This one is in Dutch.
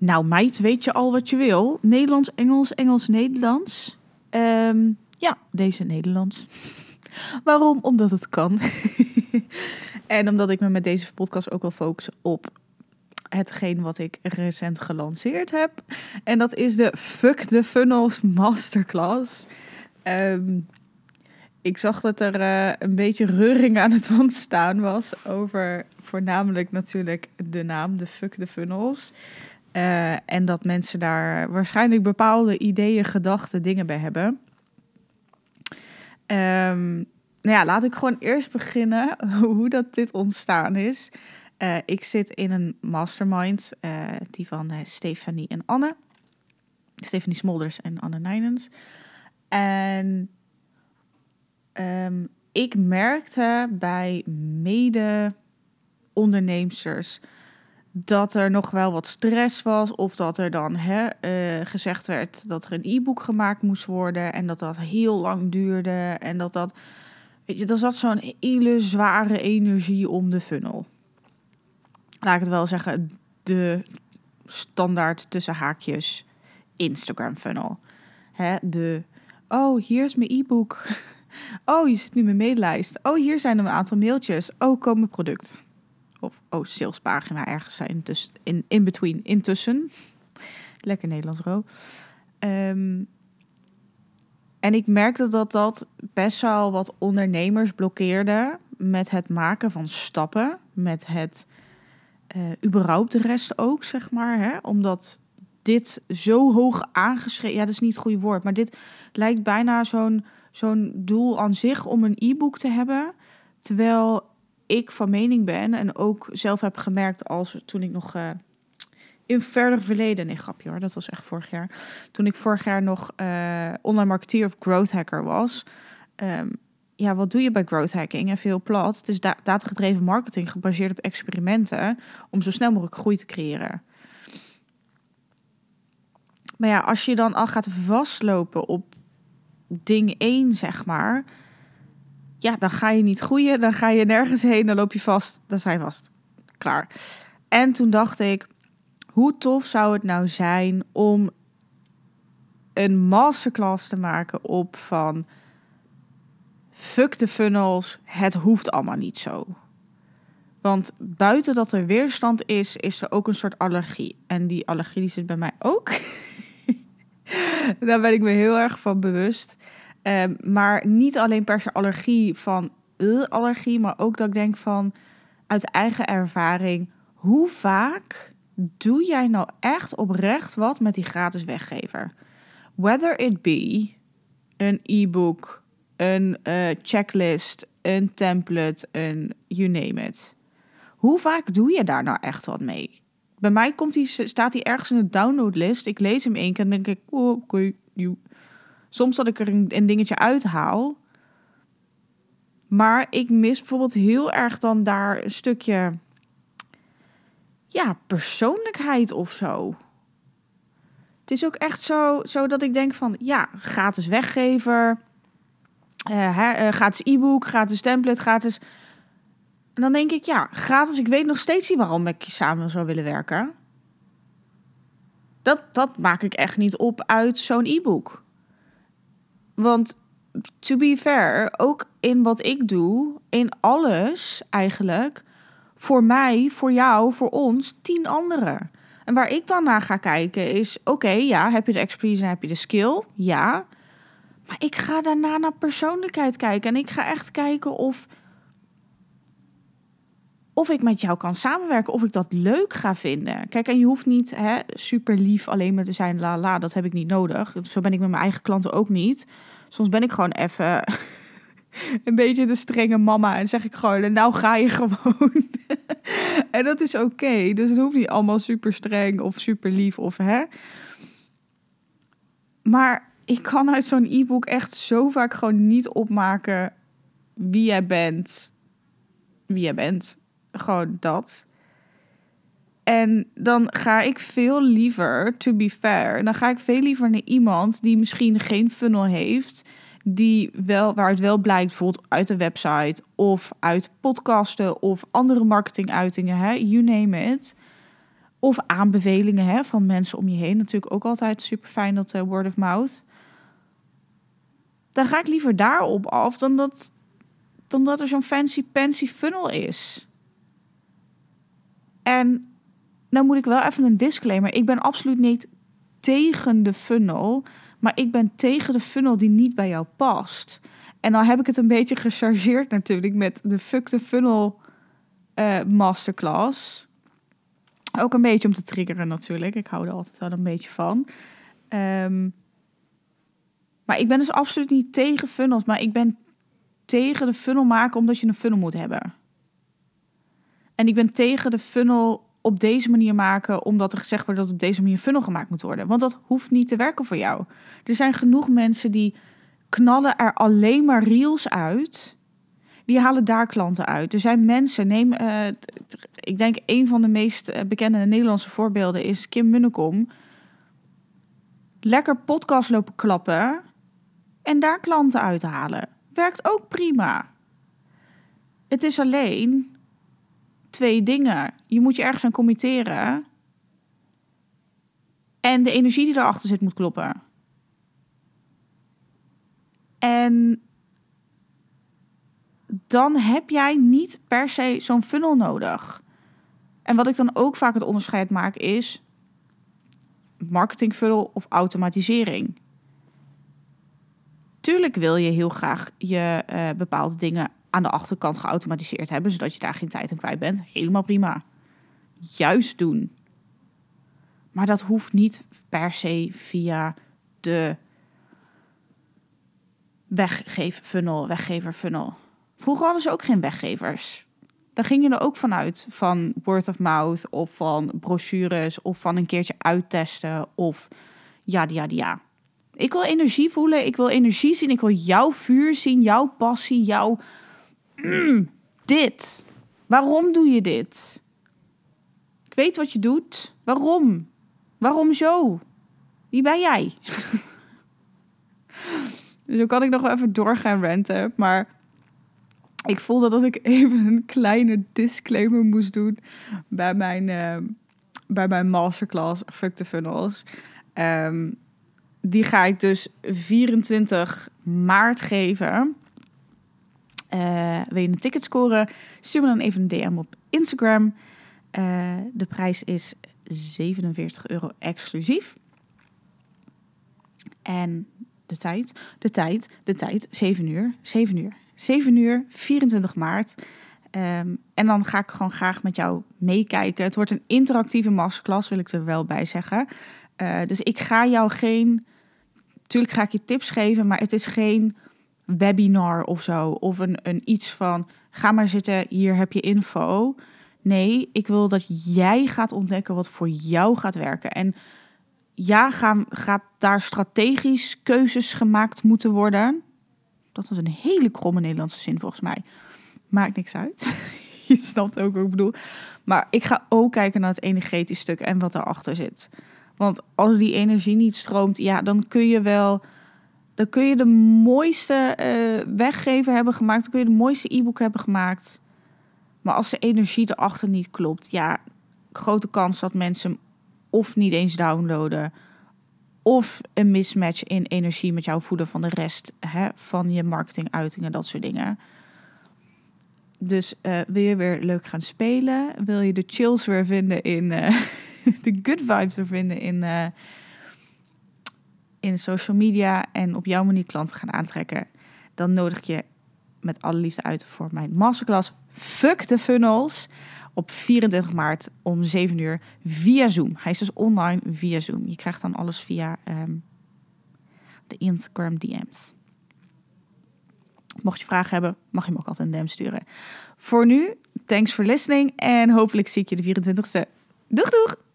Nou, meid, weet je al wat je wil? Nederlands, Engels, Engels, Nederlands. Ehm, ja, deze Nederlands. Waarom? Omdat het kan. en omdat ik me met deze podcast ook wil focussen op hetgeen wat ik recent gelanceerd heb. En dat is de Fuck the Funnels Masterclass. Ehm, ik zag dat er eh, een beetje reuring aan het ontstaan was over voornamelijk natuurlijk de naam, de Fuck the Funnels. Eh, en dat mensen daar waarschijnlijk bepaalde ideeën, gedachten, dingen bij hebben. Um, nou ja, laat ik gewoon eerst beginnen hoe dat dit ontstaan is. Uh, ik zit in een mastermind, uh, die van Stefanie en Anne. Stefanie Smolders en Anne Nijnens. En um, ik merkte bij mede-onderneemsters dat er nog wel wat stress was. Of dat er dan hè, gezegd werd dat er een e-book gemaakt moest worden. En dat dat heel lang duurde. En dat dat. Weet je, er zat zo'n hele zware energie om de funnel laat ik het wel zeggen, de standaard tussen haakjes Instagram funnel. Hè, de, oh, hier is mijn e-book. Oh, je zit nu mijn maillijst. Oh, hier zijn een aantal mailtjes. Oh, kom mijn product. Of, oh, salespagina ergens zijn. Dus in, in between, intussen. Lekker Nederlands ro. Um, en ik merkte dat dat best wel wat ondernemers blokkeerde met het maken van stappen, met het uh, überhaupt de rest ook, zeg maar. Hè? Omdat dit zo hoog aangeschreven... Ja, dat is niet het goede woord. Maar dit lijkt bijna zo'n zo'n doel aan zich om een e-book te hebben. Terwijl ik van mening ben en ook zelf heb gemerkt als toen ik nog... Uh, in verder verleden, nee grapje hoor, dat was echt vorig jaar. Toen ik vorig jaar nog uh, online marketeer of growth hacker was... Um, ja, wat doe je bij growth hacking? En veel plat. Het is da datagedreven marketing gebaseerd op experimenten om zo snel mogelijk groei te creëren. Maar ja, als je dan al gaat vastlopen op ding 1, zeg maar, ja, dan ga je niet groeien, dan ga je nergens heen, dan loop je vast, dan zijn vast. Klaar. En toen dacht ik, hoe tof zou het nou zijn om een masterclass te maken op van fuck de funnels, het hoeft allemaal niet zo. Want buiten dat er weerstand is, is er ook een soort allergie. En die allergie zit bij mij ook. Daar ben ik me heel erg van bewust. Um, maar niet alleen per se allergie van uh, allergie, maar ook dat ik denk van uit eigen ervaring, hoe vaak doe jij nou echt oprecht wat met die gratis weggever? Whether it be een e-book, een uh, checklist, een template, een you name it. Hoe vaak doe je daar nou echt wat mee? Bij mij komt die, staat hij ergens in de downloadlist. Ik lees hem één keer en denk ik, oh, oké, okay, Soms dat ik er een, dingetje uithaal. Maar ik mis bijvoorbeeld heel erg dan daar een stukje ja, persoonlijkheid of zo. Het is ook echt zo, zo dat ik denk van ja, gratis weggever. Uh, gratis e-book, gratis template, gratis. En dan denk ik, ja, gratis. Ik weet nog steeds niet waarom ik samen zou willen werken. Dat, dat maak ik echt niet op uit zo'n e-book. Want to be fair, ook in wat ik doe, in alles eigenlijk, voor mij, voor jou, voor ons, tien anderen. En waar ik dan naar ga kijken is, oké, ja, heb je de expertise en heb je de skill? Ja. Maar ik ga daarna naar persoonlijkheid kijken. En ik ga echt kijken of. Of ik met jou kan samenwerken, of ik dat leuk ga vinden. Kijk, en je hoeft niet hè, super lief alleen maar te zijn, la la, dat heb ik niet nodig. Zo ben ik met mijn eigen klanten ook niet. Soms ben ik gewoon even een beetje de strenge mama en zeg ik gewoon, nou ga je gewoon. en dat is oké. Dus het hoeft niet allemaal super streng of super lief of hè. Maar ik kan uit zo'n e-book echt zo vaak gewoon niet opmaken wie jij bent. Wie jij bent. Gewoon dat. En dan ga ik veel liever, to be fair, dan ga ik veel liever naar iemand die misschien geen funnel heeft, die wel, waar het wel blijkt, bijvoorbeeld uit de website of uit podcasten of andere marketinguitingen, hè, you name it. Of aanbevelingen hè, van mensen om je heen. Natuurlijk ook altijd super fijn dat uh, word of mouth. Dan ga ik liever daarop af dan dat, dan dat er zo'n fancy pansy funnel is. En nou moet ik wel even een disclaimer. Ik ben absoluut niet tegen de funnel. Maar ik ben tegen de funnel die niet bij jou past. En dan heb ik het een beetje gechargeerd natuurlijk met de Fuck the Funnel uh, masterclass. Ook een beetje om te triggeren natuurlijk. Ik hou er altijd wel een beetje van. Ehm, maar ik ben dus absoluut niet tegen funnels. Maar ik ben tegen de funnel maken omdat je een funnel moet hebben. En ik ben tegen de funnel op deze manier maken, omdat er gezegd wordt dat op deze manier funnel gemaakt moet worden. Want dat hoeft niet te werken voor jou. Er zijn genoeg mensen die knallen er alleen maar reels uit. Die halen daar klanten uit. Er zijn mensen, neem, uh, ik denk een van de meest eh, bekende Nederlandse voorbeelden is Kim Munnekom. Lekker podcast lopen klappen en daar klanten uithalen. Werkt ook prima. Het is alleen twee dingen. Je moet je ergens aan committeren. En de energie die erachter zit moet kloppen. En dan heb jij niet per se zo'n funnel nodig. En wat ik dan ook vaak het onderscheid maak is marketing funnel of automatisering. Tuurlijk wil je heel graag je uh, bepaalde dingen aan de achterkant geautomatiseerd hebben, zodat je daar geen tijd aan kwijt bent. Helemaal prima. Juist doen. Maar dat hoeft niet per se via de weggeeffunnel, weggeverfunnel. Vroeger hadden ze ook geen weggevers. Daar ging je er ook vanuit van word of mouth of van brochures of van een keertje uittesten of ja, ja, ja. Ik wil energie voelen, ik wil energie zien, ik wil jouw vuur zien, jouw passie, jouw mm, dit. Waarom doe je dit? Ik weet wat je doet. Waarom? Waarom zo? Wie ben jij? dus zo kan ik nog even doorgaan renten. Maar ik voelde dat ik even een kleine disclaimer moest doen bij mijn, uh, bij mijn masterclass Fuck the Funnels. Um, die ga ik dus 24 maart geven. Uh, wil je een ticket scoren? Stuur me dan even een DM op Instagram. Uh, de prijs is 47 euro exclusief. En de tijd, de tijd, de tijd, 7 uur, 7 uur, 7 uur, 24 maart. Um, en dan ga ik gewoon graag met jou meekijken. Het wordt een interactieve masterclass, wil ik er wel bij zeggen. Uh, dus ik ga jou geen. Tuurlijk ga ik je tips geven, maar het is geen webinar of zo. Of een, een iets van, ga maar zitten, hier heb je info. Nee, ik wil dat jij gaat ontdekken wat voor jou gaat werken. En ja, ga, gaat daar strategisch keuzes gemaakt moeten worden. Dat was een hele kromme Nederlandse zin volgens mij. Maakt niks uit. je snapt ook wat ik bedoel. Maar ik ga ook kijken naar het energetisch stuk en wat erachter zit. Want als die energie niet stroomt, ja, dan kun je wel dan kun je de mooiste uh, weggever hebben gemaakt. Dan kun je de mooiste e-book hebben gemaakt. Maar als de energie erachter niet klopt, ja, grote kans dat mensen of niet eens downloaden. Of een mismatch in energie met jou voeden van de rest hè, van je marketinguitingen, dat soort dingen. Dus uh, wil je weer leuk gaan spelen? Wil je de chills weer vinden in. Uh, de good vibes weer vinden in in social media en op jouw manier klanten gaan aantrekken, dan nodig ik je met alle liefde uit voor mijn masterclass Fuck the Funnels op 24 maart om 7 uur via Zoom. Hij is dus online via Zoom. Je krijgt dan alles via um, de Instagram DM's. Mocht je vragen hebben, mag je me ook altijd een DM sturen. Voor nu, thanks for listening en hopelijk zie ik je de 24e. Doeg doeg!